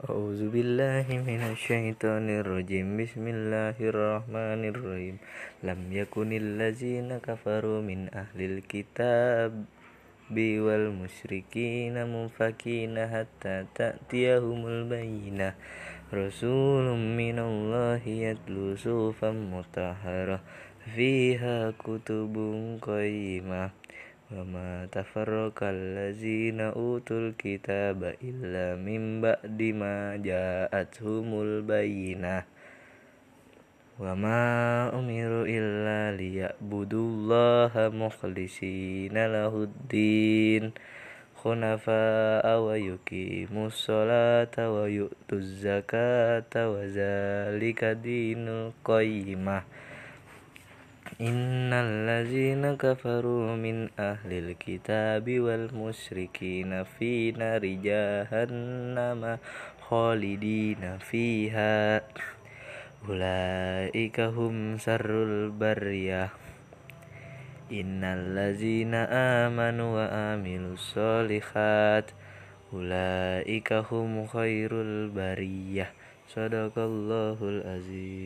أعوذ بالله من الشيطان الرجيم. بسم الله الرحمن الرحيم. لم يكن الذين كفروا من أهل الكتاب والمشركين منفكين حتى تأتيهم البينة. رسول من الله يتلو صوفا مطهرة فيها كتب قيمة. وما تفرق الذين أوتوا الكتاب إلا من بعد ما جاءتهم البينة وما أمروا إلا ليعبدوا الله مخلصين له الدين خنفاء ويقيموا الصلاة ويؤتوا الزكاة وذلك دين القيمة Innalazina kafaru min ahlil kitabi wal musyrikina fi nari jahannama khalidina fiha. Ulaika hum sarrul bariyah Innalazina amanu wa amilus solihat Ulaika hum khairul bariyah. Sadaqallahul azim.